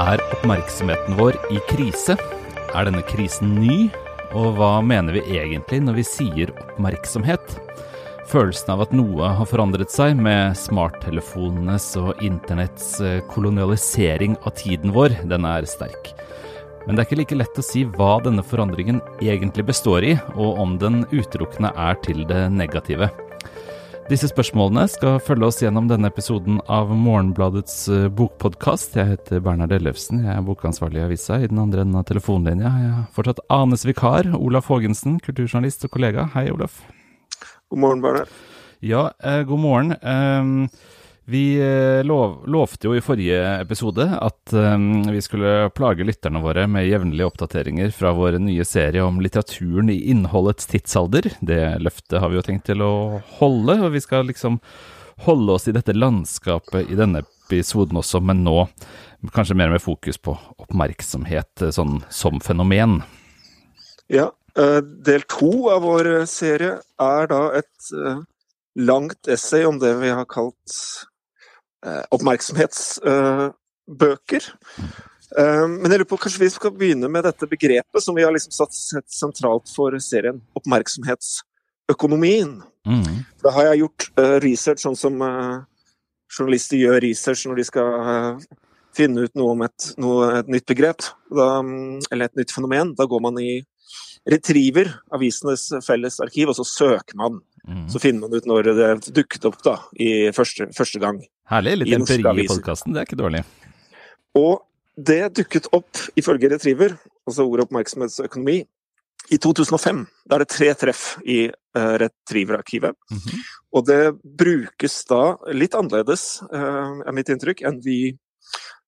Er oppmerksomheten vår i krise? Er denne krisen ny? Og hva mener vi egentlig når vi sier oppmerksomhet? Følelsen av at noe har forandret seg med smarttelefonenes og internetts eh, kolonialisering av tiden vår, den er sterk. Men det er ikke like lett å si hva denne forandringen egentlig består i, og om den utelukkende er til det negative. Disse spørsmålene skal følge oss gjennom denne episoden av Morgenbladets eh, bokpodkast. Jeg heter Bernhard Ellefsen, jeg er bokansvarlig i avisa. I den andre enden av telefonlinja jeg har fortsatt Anes vikar, Olaf Haagensen, kulturjournalist og kollega. Hei, Olaf. God morgen, Bernhard. Ja, eh, god morgen. Eh, vi eh, lov, lovte jo i forrige episode at um, vi skulle plage lytterne våre med jevnlige oppdateringer fra vår nye serie om litteraturen i innholdets tidsalder. Det løftet har vi jo tenkt til å holde, og vi skal liksom holde oss i dette landskapet i denne episoden også, men nå kanskje mer med fokus på oppmerksomhet sånn som fenomen. Ja, del to av vår serie er da et langt essay om det vi har kalt Eh, oppmerksomhetsbøker. Eh, men jeg lurer på, kanskje vi skal begynne med dette begrepet som vi har liksom satt sentralt for serien. Oppmerksomhetsøkonomien. Mm. Da har jeg gjort eh, research sånn som journalister gjør research når de skal finne ut noe om et, noe, et nytt begrep, da, eller et nytt fenomen. Da går man i Retriever, avisenes felles arkiv, og så søker man. Mm. Så finner man ut når det dukket opp da, i første, første gang. Herlig. Litt empiri i podkasten, det er ikke dårlig. Og det dukket opp, ifølge Retriever, altså ordet oppmerksomhetsøkonomi, i 2005. Da er det tre treff i uh, Retriever-arkivet. Mm -hmm. Og det brukes da litt annerledes, uh, er mitt inntrykk, enn vi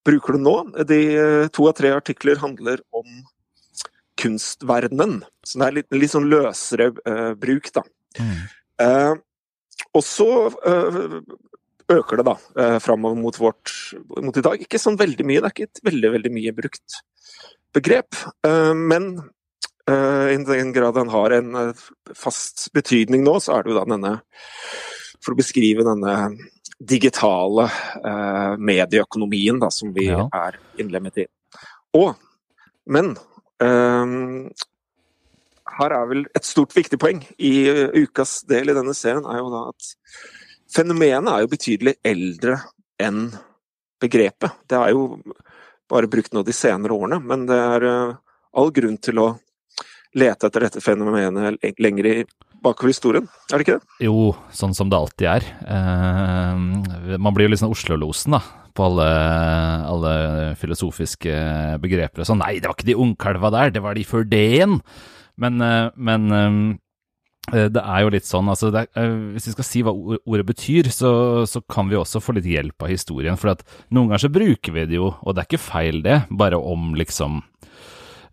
bruker det nå. De uh, to av tre artikler handler om kunstverdenen. Så det er litt, litt sånn løsere bruk, da. Mm. Og så øker det da eh, framover mot, vårt, mot i dag. Ikke sånn veldig mye, det er ikke et veldig, veldig mye brukt begrep. Eh, men eh, i den grad den har en eh, fast betydning nå, så er det jo da denne For å beskrive denne digitale eh, medieøkonomien da, som vi ja. er innlemmet i. Og, men eh, her er vel et stort viktig poeng i ukas del i denne serien, er jo da at Fenomenet er jo betydelig eldre enn begrepet. Det er jo bare brukt nå de senere årene, men det er eh, all grunn til å lete etter dette fenomenet lenger bakover historien, er det ikke det? Jo, sånn som det alltid er. Eh, man blir jo litt sånn Oslo-losen, da. På alle, alle, filosofiske begreper og sånn. Nei, det var ikke de ungkalva der, det var de før det igjen. Men, eh, men eh, Eh, det er jo litt sånn, altså er, Hvis vi skal si hva ordet betyr, så, så, kan vi også få litt hjelp av historien. For at noen ganger så bruker vi det jo, og det er ikke feil det, bare om liksom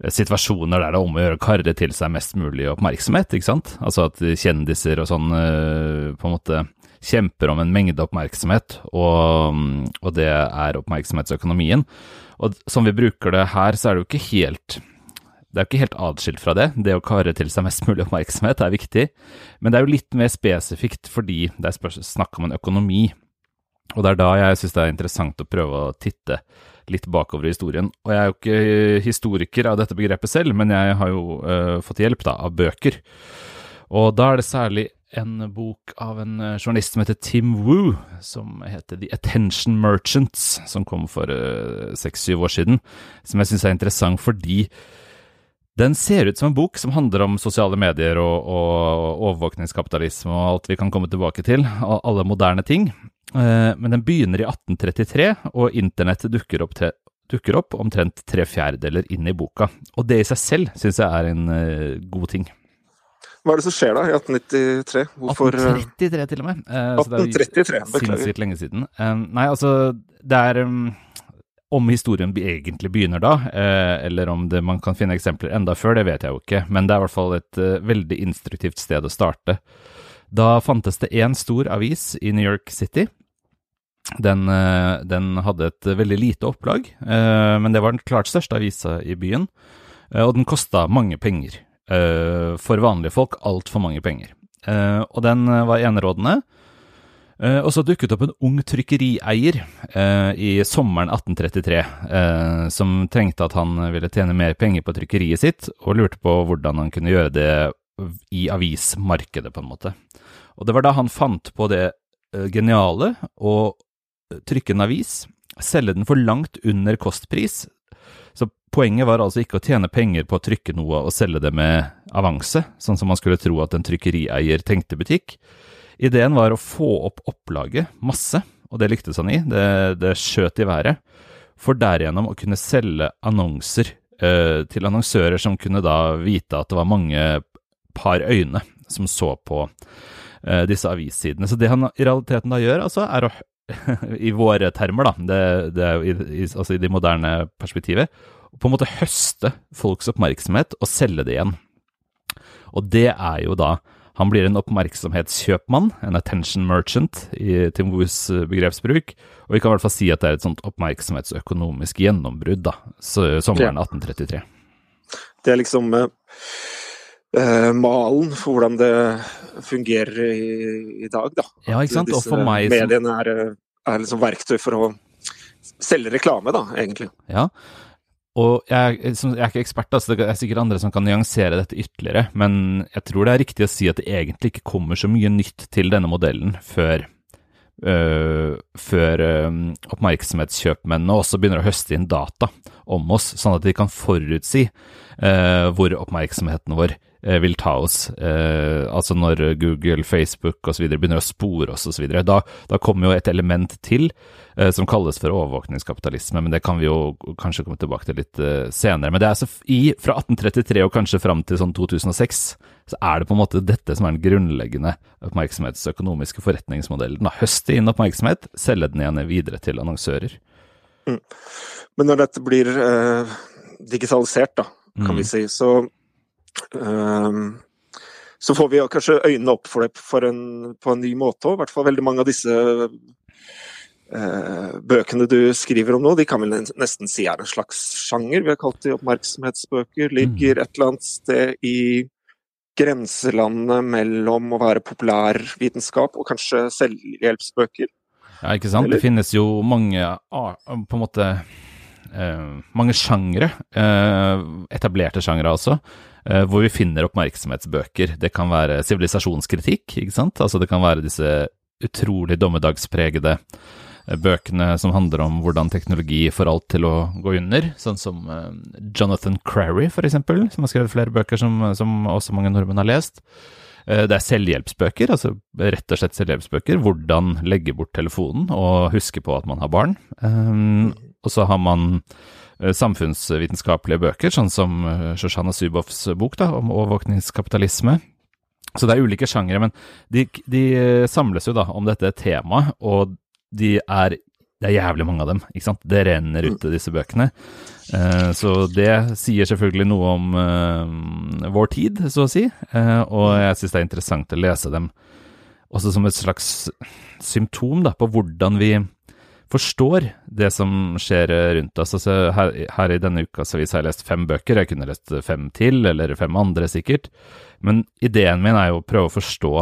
situasjoner der det er om å gjøre å karre til seg mest mulig oppmerksomhet. ikke sant? Altså at kjendiser og sånn på en måte kjemper om en mengde oppmerksomhet, og, og det er oppmerksomhetsøkonomien. Og som vi bruker det her, så er det jo ikke helt det er jo ikke helt atskilt fra det. Det å kare til seg mest mulig oppmerksomhet er viktig. Men det er jo litt mer spesifikt fordi det er snakk om en økonomi. Og det er da jeg syns det er interessant å prøve å titte litt bakover i historien. Og jeg er jo ikke historiker av dette begrepet selv, men jeg har jo uh, fått hjelp da, av bøker. Og da er det særlig en bok av en uh, journalist som heter Tim Wu, som heter The Attention Merchants, som kom for eh, seks-syv uh, år siden, som jeg syns er interessant fordi den ser ut som en bok som handler om sosiale medier og, og overvåkningskapitalisme og alt vi kan komme tilbake til, alle moderne ting. Eh, men den begynner i 1833, og internett dukker opp, dukker opp omtrent tre fjerdedeler inn i boka. Og det i seg selv syns jeg er en uh, god ting. Hva er det som skjer da, i 1893? Hvorfor 1833 til og med. Uh, 1833, beklager. Sinnssykt lenge siden. Nei, altså, det er um, om historien egentlig begynner da, eh, eller om det, man kan finne eksempler enda før, det vet jeg jo ikke, men det er i hvert fall et uh, veldig instruktivt sted å starte. Da fantes det én stor avis i New York City. Den, uh, den hadde et veldig lite opplag, men det var den klart største avisa i byen, og den kosta mange penger. for vanlige folk altfor mange penger. og den var enerådende. Eh, og så dukket opp en ung trykkerieier eh, i sommeren 1833 eh, som trengte at han ville tjene mer penger på trykkeriet sitt, og lurte på hvordan han kunne gjøre det i avismarkedet, på en måte. Og det var da han fant på det geniale å trykke en avis, selge den for langt under kostpris. Så poenget var altså ikke å tjene penger på å trykke noe og selge det med avanse, sånn som man skulle tro at en trykkerieier tenkte butikk. Ideen var å få opp opplaget masse, og det lyktes han i. Det, det skjøt i været. For derigjennom å kunne selge annonser eh, til annonsører som kunne da vite at det var mange par øyne som så på eh, disse avissidene. Så det han i realiteten da gjør, altså, er å i våre termer, da, det, det i, altså i det moderne perspektivet, på en måte høste folks oppmerksomhet og selge det igjen. Og det er jo da han blir en oppmerksomhetskjøpmann, en attention merchant i Tim Woos eh, begrepsbruk, og vi kan i hvert fall si at det er et sånt oppmerksomhetsøkonomisk gjennombrudd, da, sommeren 1833. Det er liksom uh, malen for hvordan det fungerer i, i, dag, da. Ja, ikke sant. og for meg Mediene er, er liksom verktøy for å selge reklame, da, egentlig. Ja, og jeg, jeg, er ikke ekspert, altså det er sikkert andre som kan nyansere dette ytterligere, men jeg tror det er riktig å si at det egentlig ikke kommer så mye nytt til denne modellen før, øh, før øh, oppmerksomhetskjøpmennene også begynner å høste inn data om oss, sånn at de kan forutsi øh, hvor oppmerksomheten vår øh, vil ta oss. Uh, altså når Google, Facebook osv. begynner å spore oss osv. Da, da kommer jo et element til Eh, som kalles for overvåkningskapitalisme, men det kan vi jo kanskje komme tilbake til litt senere. Men det er altså i, fra 1833 og kanskje fram til sånn 2006, så er det på en måte dette som er den grunnleggende oppmerksomhetsøkonomiske forretningsmodellen. Da. Høste inn oppmerksomhet, selge den igjen videre til annonsører. Mm. Men når dette blir eh, digitalisert, da, kan mm. vi si, så så får vi kanskje øynene opp for det en, på en ny måte òg. I hvert fall veldig mange av disse Eh, bøkene du skriver om nå, de kan vel nesten si er en slags sjanger. Vi har kalt de oppmerksomhetsbøker. Ligger mm. et eller annet sted i grenselandet mellom å være populærvitenskap og kanskje selvhjelpsbøker. Ja, ikke sant. Eller? Det finnes jo mange på en måte mange sjangre, eh, etablerte sjangre altså, eh, hvor vi finner oppmerksomhetsbøker. Det kan være sivilisasjonskritikk, ikke sant. Altså det kan være disse utrolig dommedagspregede bøkene som handler om hvordan teknologi får alt til å gå under, sånn som Jonathan Crary, for eksempel, som har skrevet flere bøker som, som også mange nordmenn har lest. Det er selvhjelpsbøker, altså rett og slett selvhjelpsbøker. Hvordan legge bort telefonen og huske på at man har barn. Og så har man uh, samfunnsvitenskapelige bøker, sånn som Shoshana Zuboffs bok da, om overvåkningskapitalisme. Så det er ulike sjangere, men de, de, samles jo da om dette temaet, og de er det er jævlig mange av dem, ikke sant. Det renner ut av disse bøkene. Så det sier selvfølgelig noe om vår tid, så å si. Og jeg syns det er interessant å lese dem også som et slags symptom da, på hvordan vi forstår det som skjer rundt oss. Altså, her, her, i denne ukas avis har jeg lest fem bøker, jeg kunne lest fem til, eller fem andre sikkert. Men ideen min er jo å prøve å forstå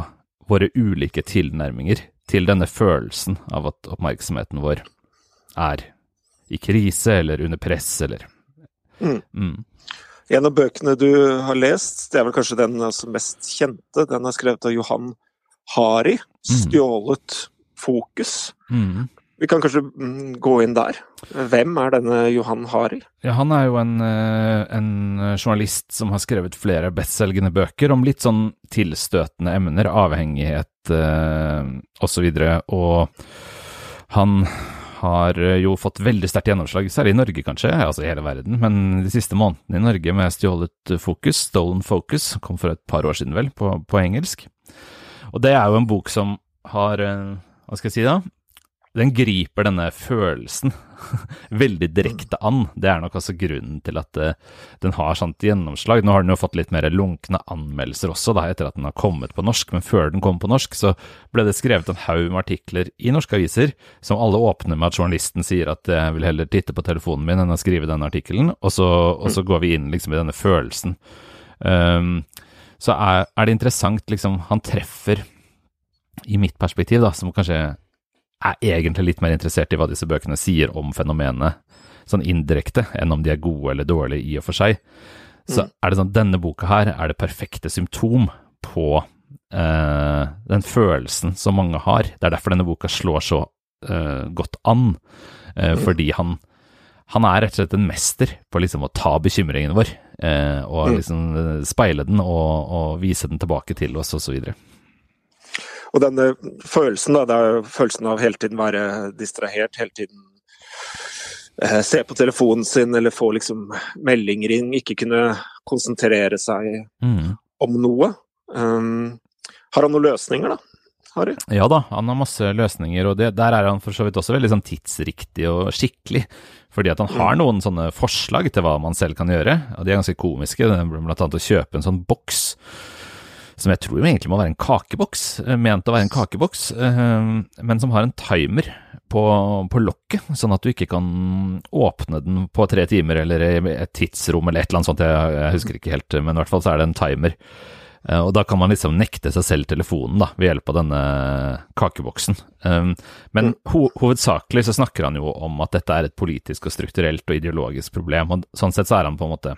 våre ulike tilnærminger til denne følelsen av at oppmerksomheten vår er i krise eller under press eller mm. Mm. En av bøkene du har lest, det er vel kanskje den altså mest kjente. Den er skrevet av Johan Hari. Mm. 'Stjålet fokus'. Mm. Vi kan kanskje mm, gå inn der. Hvem er denne Johan Harild? Ja, han er jo en, eh, en journalist som har skrevet flere bestselgende bøker om litt sånn tilstøtende emner, avhengighet eh, osv. Og, og han har jo fått veldig sterkt gjennomslag, særlig i Norge kanskje, altså i hele verden, men de siste månedene i Norge med stjålet fokus, Stolen Focus, kom for et par år siden vel, på, på engelsk. Og det er jo en bok som har, eh, hva skal jeg si da, den griper denne følelsen veldig direkte an. Det er nok altså grunnen til at uh, den har sånt gjennomslag. Nå har den jo fått litt mer lunkne anmeldelser også, da, etter at den har kommet på norsk, men før den kom på norsk, så ble det skrevet en haug med artikler i norske aviser som alle åpner med at journalisten sier at jeg vil heller titte på telefonen min enn å skrive denne artikkelen, og så, og så går vi inn liksom i denne følelsen. Um, så er, er det interessant, liksom, han treffer i mitt perspektiv, da, som kanskje er egentlig litt mer interessert i hva disse bøkene sier om fenomenet, sånn indirekte, enn om de er gode eller dårlige i og for seg, så mm. er det sånn denne boka her er det perfekte symptom på eh, den følelsen som mange har. Det er derfor denne boka slår så eh, godt an, eh, mm. fordi han han er rett og slett en mester på liksom å ta bekymringen vår, eh, og mm. liksom eh, speile den og, og, vise den tilbake til oss, osv. Og denne følelsen, da, det er følelsen av hele tiden være distrahert, hele tiden eh, se på telefonen sin eller få liksom meldinger inn, ikke kunne konsentrere seg mm. om noe. Um, har han noen løsninger, da? Harry? Ja da, han har masse løsninger, og det, der er han for så vidt også veldig sånn tidsriktig og skikkelig. Fordi at han har mm. noen sånne forslag til hva man selv kan gjøre, og de er ganske komiske. Blant annet å kjøpe en sånn boks som jeg tror egentlig må være en kakeboks, eh, ment å være en kakeboks, eh, men som har en timer på, på lokket, sånn at du ikke kan åpne den på tre timer eller et tidsrom eller et eller annet sånt, jeg, jeg husker ikke helt, men i hvert fall så er det en timer. Eh, og da kan man liksom nekte seg selv telefonen da, ved hjelp av denne kakeboksen. Men ho hovedsakelig så snakker han jo om at dette er et politisk og strukturelt og ideologisk problem, og sånn sett så er han på en måte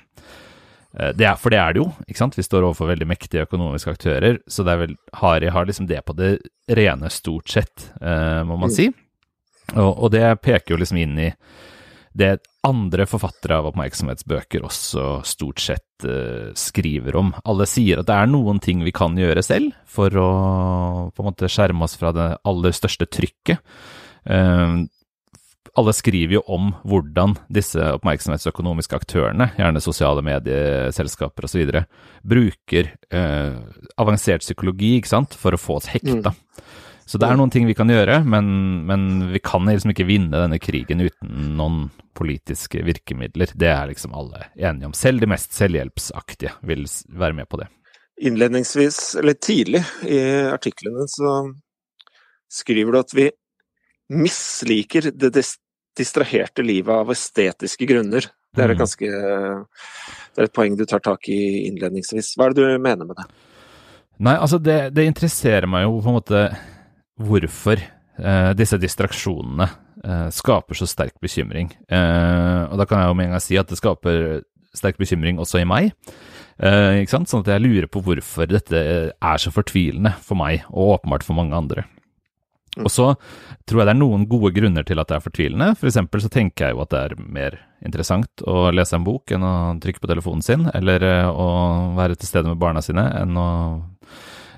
det er, For det er det jo, ikke sant. Vi står overfor veldig mektige økonomiske aktører, så det er vel, Hari har liksom det på det rene stort sett, uh, må man mm. si. Og, og det peker jo liksom inn i det andre forfattere av oppmerksomhetsbøker også stort sett uh, skriver om. Alle sier at det er noen ting vi kan gjøre selv for å på en måte skjerme oss fra det aller største trykket. Uh, alle skriver jo om hvordan disse oppmerksomhetsøkonomiske aktørene, gjerne sosiale medieselskaper osv., bruker eh, avansert psykologi sant, for å få oss hekta. Mm. Så det er noen ting vi kan gjøre, men, men, vi kan liksom ikke vinne denne krigen uten noen politiske virkemidler. Det er liksom alle enige om. Selv de mest selvhjelpsaktige vil være med på det. Innledningsvis, eller tidlig i artiklene, så skriver du at vi misliker det distraherte livet av estetiske grunner. Det er, mm. ganske, det er et poeng du tar tak i innledningsvis. Hva er det du mener med det? Nei, altså det, det interesserer meg jo på en måte hvorfor eh, disse distraksjonene eh, skaper så sterk bekymring. Eh, og da kan jeg jo med en gang si at det skaper sterk bekymring også i meg. Eh, ikke sant? Sånn at jeg lurer på hvorfor dette er så fortvilende for meg, og åpenbart for mange andre. Mm. Og så tror jeg det er noen gode grunner til at det er fortvilende. For eksempel så tenker jeg jo at det er mer interessant å lese en bok enn å trykke på telefonen sin, eller eh, å være til stede med barna sine enn å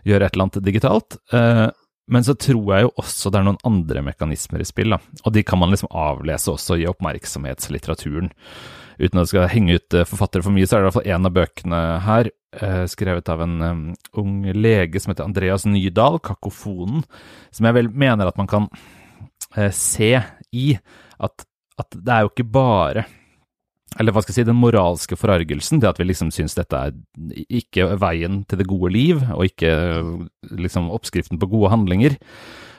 gjøre et eller annet digitalt. Eh, men så tror jeg jo også det er noen andre mekanismer i spill, da. Og de kan man liksom avlese også i oppmerksomhetslitteraturen. Uten at jeg skal henge ut eh, forfattere for mye, så er det i hvert fall en av bøkene her, eh, skrevet av en um, ung lege som heter Andreas Nydahl, 'Kakofonen', som jeg vel mener at man kan se i at, at det er jo ikke bare eller hva skal jeg si, den moralske forargelsen, det at vi liksom syns dette er ikke veien til det gode liv, og ikke liksom oppskriften på gode handlinger,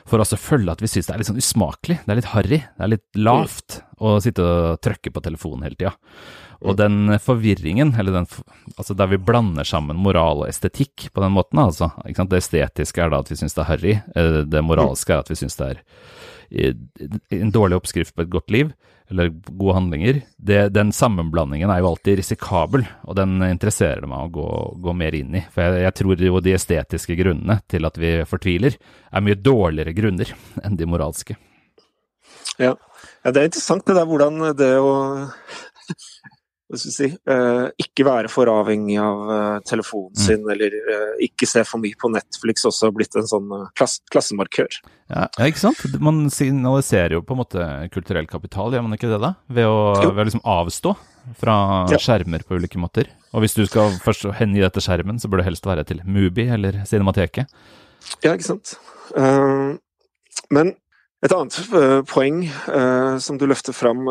for oss å følge at vi syns det er litt sånn usmakelig, det er litt harry, det er litt lavt å sitte og trykke på telefonen hele tida. Og den forvirringen, eller den, altså der vi blander sammen moral og estetikk på den måten, altså, det estetiske er da at vi syns det er harry, eh, det moralske er at vi syns det er en dårlig oppskrift på et godt liv, eller gode handlinger, det, den sammenblandingen er jo alltid risikabel, og den interesserer det meg å gå, gå mer inn i. For jeg, jeg, tror jo de estetiske grunnene til at vi fortviler, er mye dårligere grunner enn de moralske. Ja, ja det er interessant det der hvordan det å si, eh, ikke være for avhengig av eh, telefonen mm. sin, eller eh, ikke se for mye på Netflix, også har blitt en sånn klass, klassemarkør. Ja, ikke sant. Man signaliserer jo på en måte kulturell kapital, gjør man ikke det da? Ved å, ved å liksom avstå fra ja. skjermer på ulike måter. Og hvis du skal først hengi dette skjermen, så bør det helst være til Mubi eller Cinemateket. Ja, ikke sant. Men et annet poeng som du løfter fram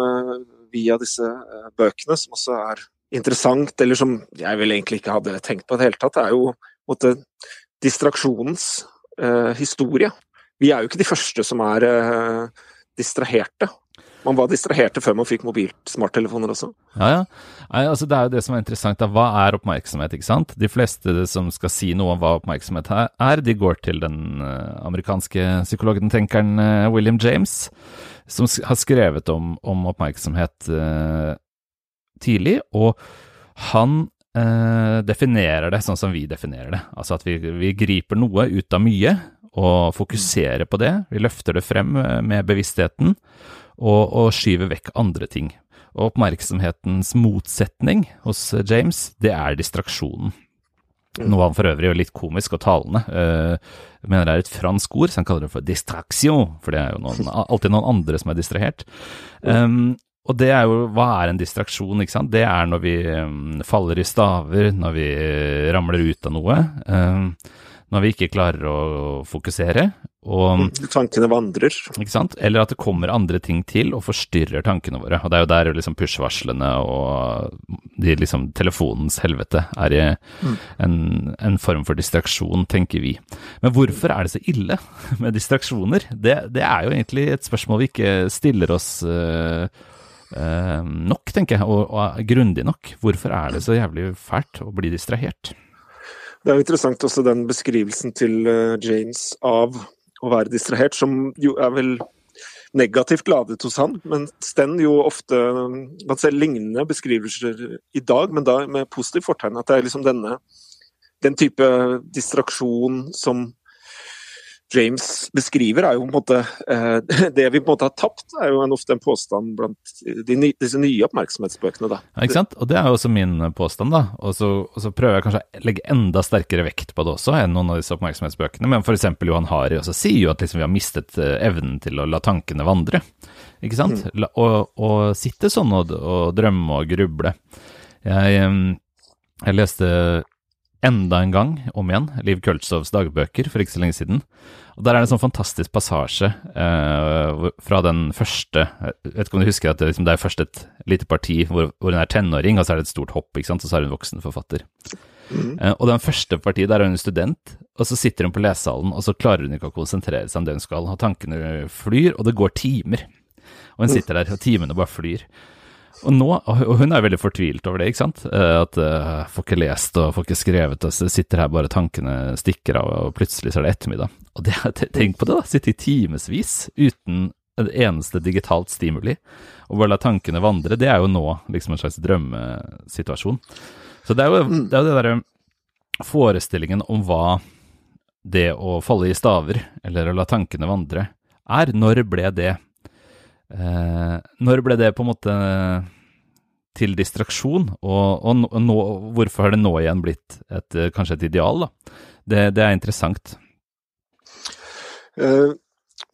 via disse uh, bøkene, som også er interessant, eller som jeg vel egentlig ikke hadde tenkt på i det hele tatt, er jo måtte, distraksjonens historie. Vi er jo ikke de første som er distraherte. Man var distraherte før man fikk mobilt smarttelefoner også. Ja, ja. Nei, altså Det er jo det som er interessant. da. Hva er oppmerksomhet? ikke sant? De fleste som skal si noe om hva oppmerksomhet er, de går til den uh, amerikanske psykologen, tenkeren uh, William James, som har skrevet om, om oppmerksomhet eh, tidlig. Og han definerer det sånn som vi definerer det. Altså at vi, vi griper noe ut av mye og fokuserer på det. Vi løfter det frem med bevisstheten og, og skyver vekk andre ting. Og oppmerksomhetens motsetning hos James, det er distraksjonen. Noe han for øvrig er litt komisk og talende. Uh, mener det er et fransk ord, så han kaller det for distraction, for det er jo noen, alltid noen andre som er distrahert. Um, og det er jo Hva er en distraksjon, ikke sant? Det er når vi um, faller i staver, når vi ramler ut av noe. Um, når vi ikke klarer å fokusere. Og, tankene vandrer. Ikke sant? Eller at det kommer andre ting til og forstyrrer tankene våre. Og Det er jo der liksom push-varslene og de liksom telefonens helvete er mm. en, en, form for distraksjon, tenker vi. Men hvorfor er det så ille med distraksjoner? Det, det er jo egentlig et spørsmål vi ikke stiller oss øh, nok, tenker jeg, og, og grundig nok. Hvorfor er det så jævlig fælt å bli distrahert? Det er jo interessant også den beskrivelsen til eh, James av å være distrahert, som jo er vel negativt ladet hos han, Mens den jo ofte Man ser lignende beskrivelser i dag, men da med positivt fortegn. At det er liksom denne den type distraksjon som James beskriver, er jo på en måte eh, Det vi på en måte har tapt, er jo en, ofte en påstand blant de, disse nye oppmerksomhetsbøkene. da. Ja, ikke sant? Og det er jo også min påstand, da. Og så, og så, prøver jeg kanskje å legge enda sterkere vekt på det også enn noen av disse oppmerksomhetsbøkene. Men f.eks. Johan Hari også sier jo at liksom vi har mistet uh, evnen til å la tankene vandre. Ikke sant? Mm. La, og, og, sitte sånn og, og drømme og gruble. Jeg, jeg leste enda en gang, om igjen, Liv Køltzows dagbøker for ikke så lenge siden. Og Der er det en sånn fantastisk passasje eh, fra den første Jeg vet ikke om du husker at det, liksom, det er først et lite parti hvor, hvor, hun er tenåring, og så er det et stort hopp, ikke sant? og så er hun voksen forfatter. Mm. Eh, og den første partiet, der er hun student, og så sitter hun på lesesalen, og så klarer hun ikke å konsentrere seg om det hun skal, og tankene flyr, og det går timer. Og hun sitter der, og timene bare flyr. Og nå, og hun er veldig fortvilt over det, ikke sant. Eh, at uh, får ikke lest og får ikke skrevet, og sitter her bare tankene stikker av, og plutselig så er det ettermiddag. Og det, tenk på det, da. Sitte i timevis uten en eneste digitalt stimuli, og bare la tankene vandre. Det er jo nå liksom en slags drømmesituasjon. Så det er jo mm. det, er det derre forestillingen om hva det å falle i staver, eller å la tankene vandre, er. Når ble det Eh, når ble det på en måte til distraksjon, og, og, nå, hvorfor har det nå igjen blitt et, eh, kanskje et ideal? da? Det, det er interessant. Uh,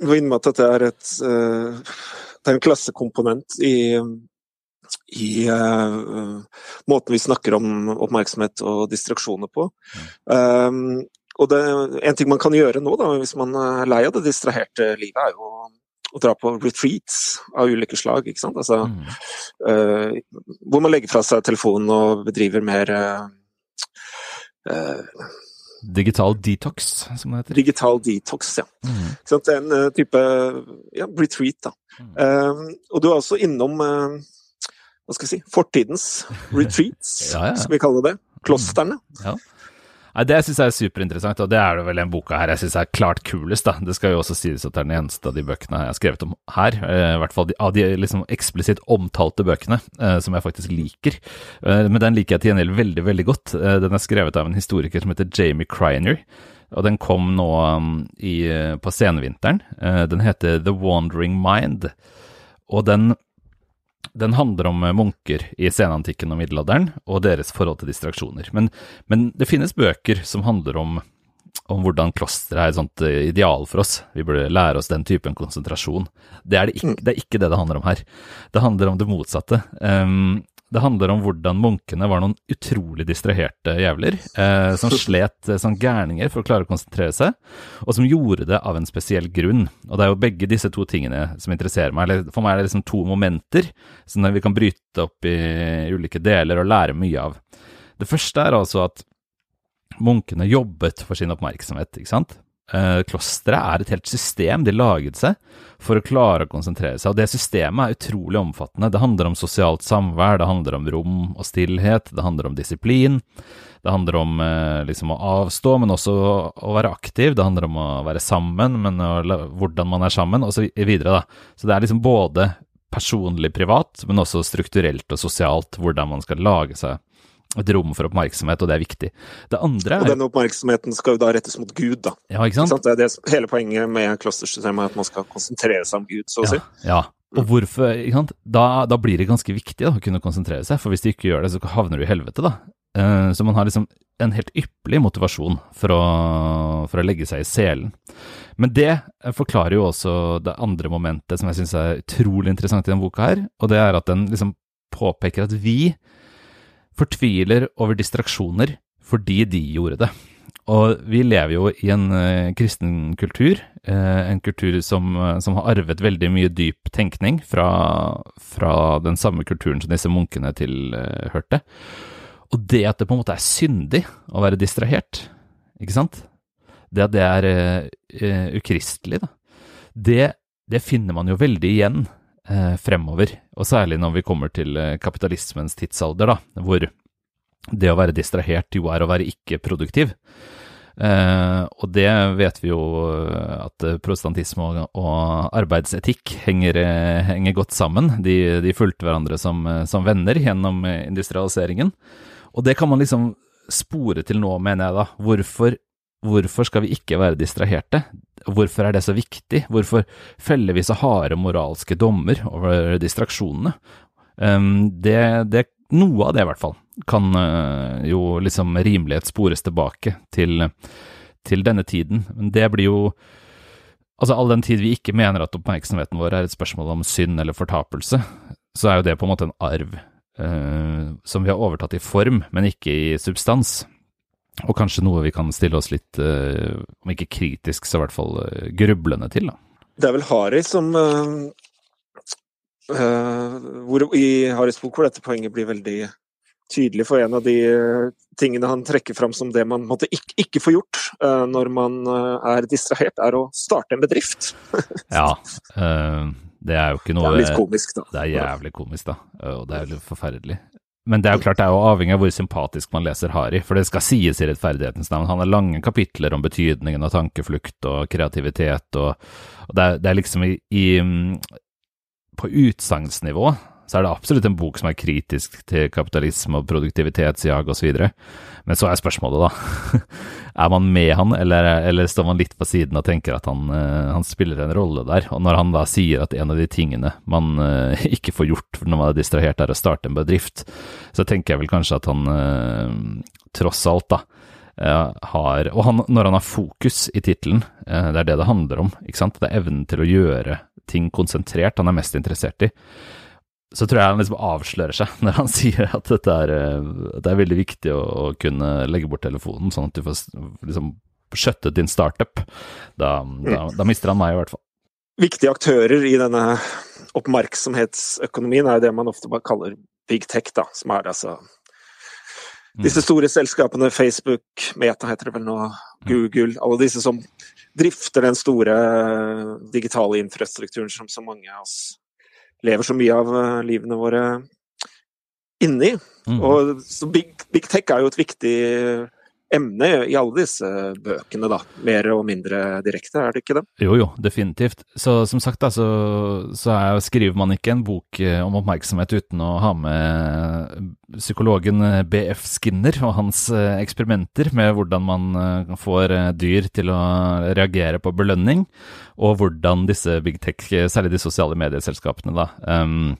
vi må at dette er, et, uh, det er en klassekomponent i, i uh, måten vi snakker om oppmerksomhet og distraksjoner på. Um, og det, En ting man kan gjøre nå, da, hvis man er lei av det distraherte livet, er jo å dra på retreats av ulike slag. ikke sant? Altså, mm. uh, hvor man legger fra seg telefonen og bedriver mer uh, Digital detox, som det heter. Digital detox, ja. Mm. Så det er en type ja, retreat, da. Mm. og du er også innom hva skal jeg si, fortidens retreats, ja, ja. skal vi kalle det. Klostrene. Ja. Nei, Det syns jeg er superinteressant, og det er det vel den boka her jeg syns er klart kulest. da. Det skal jo også sies at det er den eneste av de bøkene jeg har skrevet om her, eh, i hvert fall av de liksom eksplisitt omtalte bøkene, eh, som jeg faktisk liker. Eh, men den liker jeg til gjengjeld veldig, veldig godt. Den er skrevet av en historiker som heter Jamie Criner. Og den kom nå um, i, på senvinteren. Den heter The Wandering Mind. Og den den handler om eh, munker i senantikken og middelalderen, og deres forhold til distraksjoner. Men, men det finnes bøker som handler om, om hvordan klosteret er et sånt eh, ideal for oss. Vi burde lære oss den typen konsentrasjon. Det er, det ikke, det er ikke det det handler om her. Det handler om det motsatte. Um, det handler om hvordan munkene var noen utrolig distraherte jævler, eh, som slet eh, som gærninger for å klare å konsentrere seg, og som gjorde det av en spesiell grunn. Og det er jo begge disse to tingene som interesserer meg. For meg er det liksom to momenter som vi kan bryte opp i ulike deler og lære mye av. Det første er altså at munkene jobbet for sin oppmerksomhet, ikke sant? Eh, klosteret er et helt system de laget seg for å klare å konsentrere seg. Og det systemet er utrolig omfattende. Det handler om sosialt samvær, det handler om rom og stillhet, det handler om disiplin. Det handler om eh, liksom å avstå, men også å være aktiv. Det handler om å være sammen, men hvordan man er sammen, og så videre. Da. Så det er liksom både personlig privat, men også strukturelt og sosialt, hvordan man skal lage seg et rom for oppmerksomhet, og det er viktig. Det andre er Og den oppmerksomheten skal jo da rettes mot Gud, da. Ja, ikke sant? Det er det, hele poenget med klostersystemet, at man skal konsentrere seg om Gud, så å si. Ja. Og hvorfor, ikke sant? Da, da blir det ganske viktig da, å kunne konsentrere seg, for hvis du ikke gjør det, så havner du i helvete, da. Uh, så man har liksom en helt ypperlig motivasjon for å, for å legge seg i selen. Men det forklarer jo også det andre momentet som jeg syns er utrolig interessant i denne boka her, og det er at den liksom påpeker at vi fortviler over distraksjoner fordi de gjorde det. Og vi lever jo i en uh, kristen kultur, uh, en kultur som, uh, som, har arvet veldig mye dyp tenkning fra, fra, den samme kulturen som disse munkene tilhørte. Og det at det på en måte er syndig å være distrahert, ikke sant? Det at det er ukristelig, da. Det, det, finner man jo veldig igjen fremover, og særlig når vi kommer til kapitalismens tidsalder, da, hvor det å være distrahert jo er å være ikke-produktiv. Eh, og det vet vi jo at protestantisme og, og arbeidsetikk henger, henger, godt sammen. De, de fulgte hverandre som, som, venner gjennom industrialiseringen. Og det kan man liksom spore til nå, mener jeg da. Hvorfor, hvorfor skal vi ikke være distraherte? Hvorfor er det så viktig? Hvorfor feller vi så harde moralske dommer over distraksjonene? Um, det, det, noe av det, i hvert fall, kan uh, jo liksom rimelighet spores tilbake til, til, denne tiden. Men det blir jo Altså, all den tid vi ikke mener at oppmerksomheten vår er et spørsmål om synd eller fortapelse, så er jo det på en måte en arv eh, som vi har overtatt i form, men ikke i substans. Og kanskje noe vi kan stille oss litt, uh, om ikke kritisk, så i hvert fall grublende til, da. Det er vel Hari som Uh, hvor, I Harrys bok hvor dette poenget blir veldig tydelig for en av de uh, tingene han trekker fram som det man måtte ikke, ikke få gjort uh, når man er distrahert, er å starte en bedrift. ja, det er jo ikke noe Det er litt komisk, da. Det er jævlig komisk, da. Og det er litt forferdelig. Men det er jo klart det er jo avhengig av hvor sympatisk man leser Harry, for det skal sies i rettferdighetens navn. Han har lange kapitler om betydningen av tankeflukt og kreativitet, og, og det, er, det, er, liksom i, i på utsagnsnivå så er det absolutt en bok som er kritisk til kapitalisme og produktivitetsjag osv. Men så er spørsmålet, da. Er man med han, eller, eller, står man litt på siden og tenker at han, uh, han, spiller en rolle der? Og når han da sier at en av de tingene man uh, ikke får gjort når man er distrahert, er å starte en bedrift, så tenker jeg vel kanskje at han uh, tross alt, da, har Og han, når han har fokus i tittelen, det er det det handler om, ikke sant? Det er evnen til å gjøre ting konsentrert han er mest interessert i, så tror jeg han liksom avslører seg når han sier at dette er, eh, det er veldig viktig å, å, kunne legge bort telefonen, sånn at du får liksom skjøttet din startup. Da, da, da mister han meg, i hvert fall. Viktige aktører i denne oppmerksomhetsøkonomien er det man ofte bare kaller big tech, da, som er altså mm. disse store selskapene, Facebook, Meta heter det vel nå, mm. Google, alle disse som drifter den store digitale infrastrukturen som så mange av oss lever så mye av eh, livene våre inni. Mm. Og så big, big, tech er jo et viktig emne i alle disse bøkene, da. Mer og mindre direkte, er det ikke det? Jo, jo, definitivt. Så som sagt, da, så, så er, skriver man ikke en bok eh, om oppmerksomhet uten å ha med psykologen eh, BF Skinner og hans eh, eksperimenter med hvordan man får dyr til å reagere på belønning, og hvordan disse big tech, særlig de sosiale medieselskapene, da, um,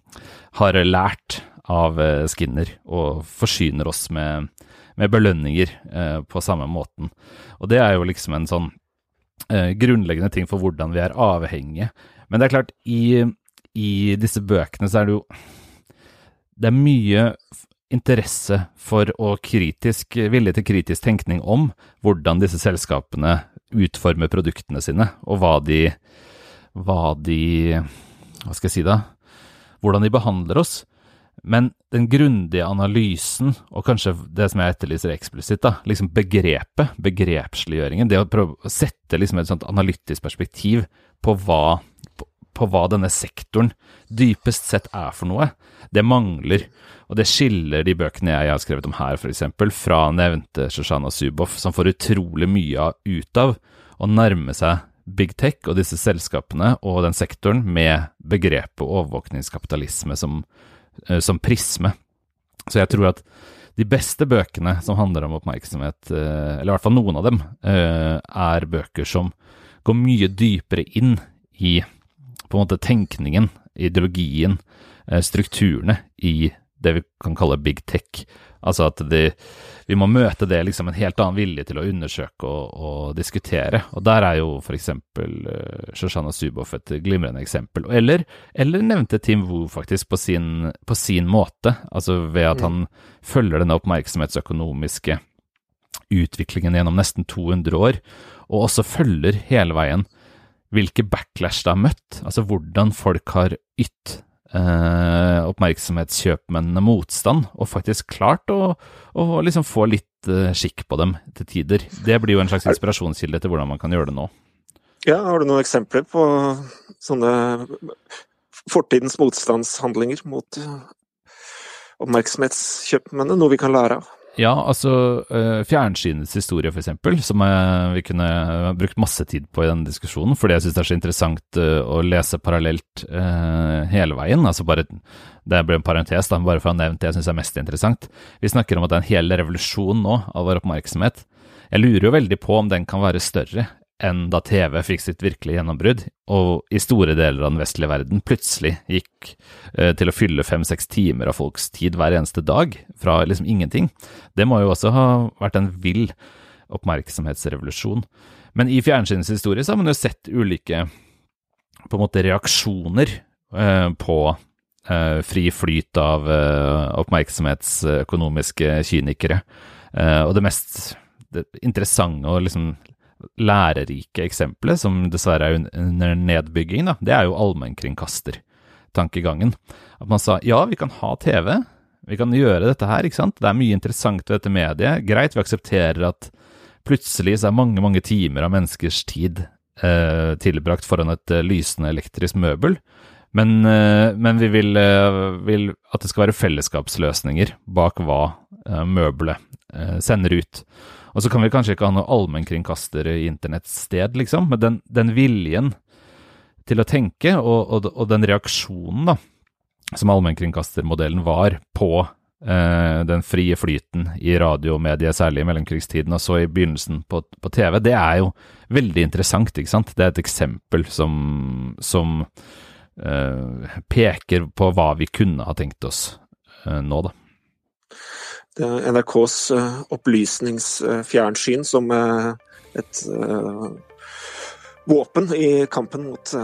har lært av Skinner og forsyner oss med med belønninger eh, på samme måten. Og det er jo liksom en sånn eh, grunnleggende ting for hvordan vi er avhengige. Men det er klart, i, i disse bøkene så er det jo Det er mye interesse for og kritisk, vilje til kritisk tenkning om hvordan disse selskapene utformer produktene sine, og hva de Hva de Hva skal jeg si da? Hvordan de behandler oss. Men den grundige analysen, og kanskje det som jeg etterlyser eksplisitt, da, liksom begrepet, begrepsliggjøringen, det å prøve å sette liksom et sånt analytisk perspektiv på hva, på, på hva denne sektoren dypest sett er for noe, det mangler. Og det skiller de bøkene jeg har skrevet om her, f.eks., fra nevnte Shoshana Zuboff, som får utrolig mye ut av å nærme seg big tech og disse selskapene og den sektoren med begrepet overvåkningskapitalisme som, som prisme. Så jeg tror at de beste bøkene som handler om oppmerksomhet, eh, eller i hvert fall noen av dem, eh, er bøker som går mye dypere inn i på en måte tenkningen, ideologien, strukturene i det vi kan kalle big tech. Altså at de, vi må møte det liksom en helt annen vilje til å undersøke og, og diskutere. Og der er jo f.eks. Uh, Shoshana Zuboff et glimrende eksempel. Eller, eller nevnte Tim Wu faktisk på sin, på sin måte, altså ved at han følger denne oppmerksomhetsøkonomiske utviklingen gjennom nesten 200 år, og også følger hele veien hvilke backlash det har møtt, altså hvordan folk har ytt eh, oppmerksomhetskjøpmennene motstand, og faktisk klart å, å liksom få litt eh, skikk på dem til tider. Det blir jo en slags inspirasjonskilde til hvordan man kan gjøre det nå. Ja, Har du noen eksempler på sånne fortidens motstandshandlinger mot oppmerksomhetskjøpmennene? Noe vi kan lære av? Ja, altså uh, fjernsynets historie, f.eks., som uh, vi kunne uh, brukt masse tid på i denne diskusjonen, fordi jeg syns det er så interessant å lese parallelt hele veien. Altså bare, Det ble en parentes, da, bare for å ha nevnt det jeg syns er mest interessant. Vi snakker om at det er en hel revolusjon nå av vår oppmerksomhet. Jeg lurer jo veldig på om den kan være større enn da TV fikk sitt virkelige gjennombrudd, og i store deler av den vestlige verden plutselig gikk eh, til å fylle fem-seks timer av folks tid hver eneste dag, fra liksom ingenting. Det må jo også ha vært en vill oppmerksomhetsrevolusjon. Men i fjernsynets historie så har man jo sett ulike på en måte reaksjoner eh, på eh, fri flyt av eh, oppmerksomhetsøkonomiske kynikere. Eh, og det mest det interessante og liksom lærerike eksempelet, som dessverre er under nedbygging, da, det er jo allmennkringkastertankegangen. At man sa ja, vi kan ha TV, vi kan gjøre dette her, ikke sant. Det er mye interessant ved dette mediet. Greit, vi aksepterer at plutselig så er mange, mange timer av menneskers tid eh, tilbrakt foran et eh, lysende elektrisk møbel. Men, eh, men vi vil, eh, vil, at det skal være fellesskapsløsninger bak hva møbelet sender ut. Og så kan vi kanskje ikke ha noe allmennkringkaster i internettsted, liksom, men den, den, viljen til å tenke, og, og, og den reaksjonen da, som allmennkringkastermodellen var på eh, den frie flyten i radiomediet, særlig i mellomkrigstiden, og så i begynnelsen på, på, TV, det er jo veldig interessant, ikke sant? Det er et eksempel som, som eh, peker på hva vi kunne ha tenkt oss eh, nå, da. NRKs eh, opplysningsfjernsyn som eh, et eh, våpen i kampen mot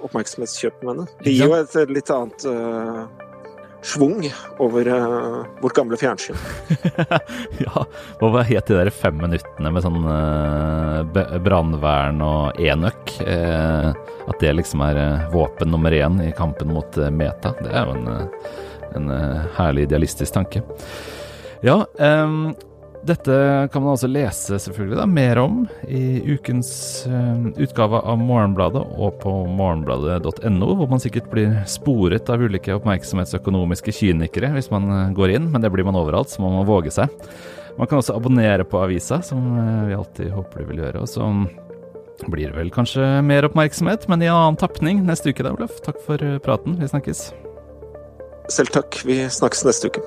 oppmerksomhetskjøpmennene. Det gir jo et litt annet schwung over vårt gamle fjernsyn. ja, og hva het de der fem minuttene med sånn uh, brannvern og enøk? Uh, at det liksom er våpen nummer én i kampen mot meta. Det er jo en, en herlig idealistisk tanke. Ja, um, dette kan man altså lese selvfølgelig da, mer om i ukens uh, utgave av Morgenbladet og på morgenbladet.no, hvor man sikkert blir sporet av ulike oppmerksomhetsøkonomiske kynikere hvis man uh, går inn, men det blir man overalt, så må man våge seg. Man kan også abonnere på avisa, som uh, vi alltid håper du vil gjøre. og så blir det vel kanskje mer oppmerksomhet, men i en annen tapning neste uke da, Olaf. Takk for praten. Vi snakkes. Selv takk. Vi snakkes neste uke.